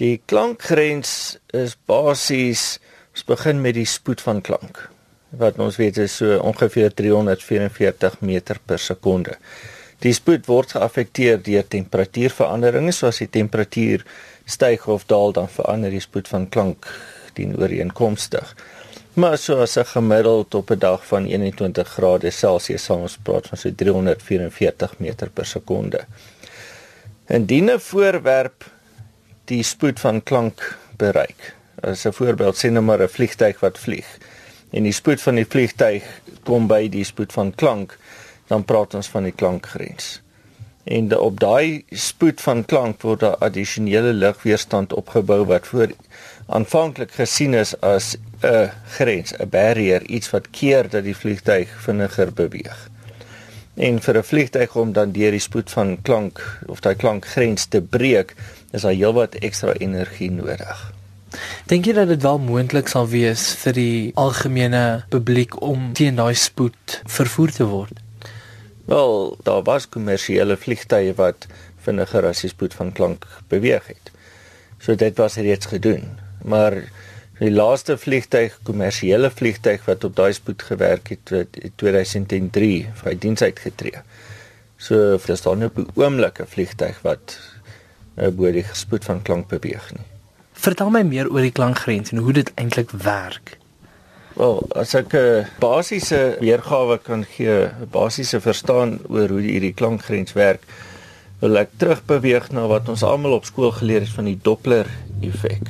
Die klankgrens is basies ons begin met die spoed van klank wat ons weet is so ongeveer 344 meter per sekonde. Die spoed word geaffekteer deur temperatuurveranderinge, soos die temperatuur styg of daal dan verander die spoed van klank teenooreenkomstig. Maar so as 'n gemiddeld op 'n dag van 21 grade Celsius sal ons praat van so 344 meter per sekonde. Indien 'n voorwerp die spoed van klank bereik, as 'n voorbeeld sê nou maar 'n vliegtyg wat vlieg en die spoed van die vliegtyg kom by die spoed van klank, dan praat ons van die klankgrens. En de, op daai spoed van klank word daar addisionele lugweerstand opgebou wat voor aanvanklik gesien is as 'n grens, 'n barrier, iets wat keer dat die vliegtyg vinniger beweeg. En vir 'n vliegtyg om dan deur die spoed van klank of daai klankgrens te breek, is daar heelwat ekstra energie nodig. Dink jy dat dit wel moontlik sal wees vir die algemene publiek om teen daai spoed vervoer te word? Wel, daar was kommersiële vliegtye wat vinniger as die spoed van klank beweeg het. So dit was reeds gedoen. Maar die laaste vliegtyg, kommersiële vliegtyg wat op daai spoed gewerk het, het in 2003 vir diens uitgetree. So dis dan nou 'n oomblik 'n vliegtyg wat nou bo die spoed van klank beweeg nie. Vertel my meer oor die klankgrens en hoe dit eintlik werk. Wel, as ek 'n basiese weergawe kan gee, 'n basiese verstaan oor hoe hierdie klankgrens werk, wil ek terugbeweeg na wat ons almal op skool geleer het van die Doppler effek.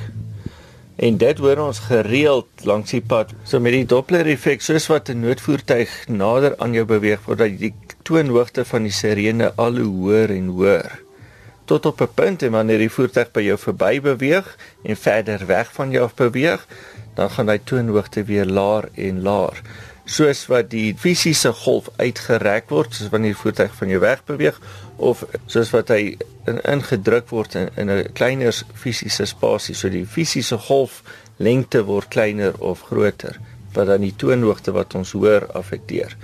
En dit hoor ons gereeld langs die pad. So met die Doppler effek, soos wat 'n noodvoertuig nader aan jou beweeg, word die toonhoogte van die sirene al hoe hoër en hoër tot op 'n punt en wanneer die voertuig by jou verby beweeg en verder weg van jou af beweeg, dan gaan hy toonhoogte weer laer en laer. Soos wat die fisiese golf uitgerek word, soos wanneer die voertuig van jou weg beweeg of soos wat hy in, ingedruk word in, in 'n kleiner fisiese spasie, so die fisiese golf lengte word kleiner of groter wat dan die toonhoogte wat ons hoor affekteer.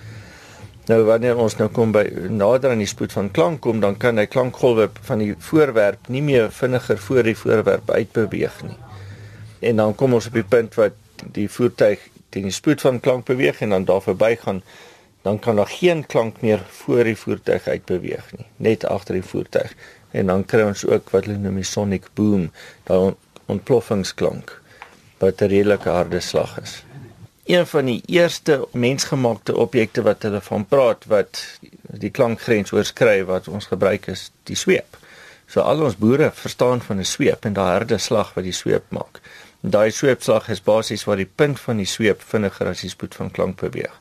Nou wanneer ons nou kom by nader aan die spoed van klank kom, dan kan hy klankgolwe van die voorwerp nie meer vinniger voor die voorwerp uitbeweeg nie. En dan kom ons op die punt wat die voertuig teen die spoed van klank beweeg en dan daar verbygaan dan kan daar geen klank meer voor die voertuig uit beweeg nie net agter die voertuig. En dan kry ons ook wat hulle noem die sonic boom daai ontploffingsklank wat 'n redelike harde slag is een van die eerste mensgemaakte objekte wat hulle van praat wat die klankgrens oorskry wat ons gebruik is die sweep so al ons boere verstaan van 'n sweep en daai harde slag wat die sweep maak Daai sweepslag is basies waar die punt van die sweep vinniger as die spoed van klank beweeg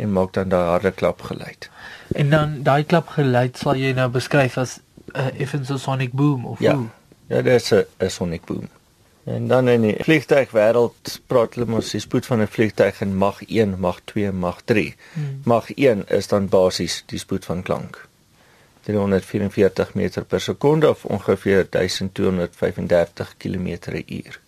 en maak dan daai harde klap geluid. En dan daai klap geluid sal jy nou beskryf as 'n uh, effense sonic boom of ja. hoe? Ja, dit is 'n sonic boom. En dan in die vliegtuig wêreld praat hulle mos die spoed van 'n vliegtuig in mag 1, mag 2, mag 3. Hmm. Mag 1 is dan basies die spoed van klank. 344 meter per sekonde of ongeveer 1235 km/h.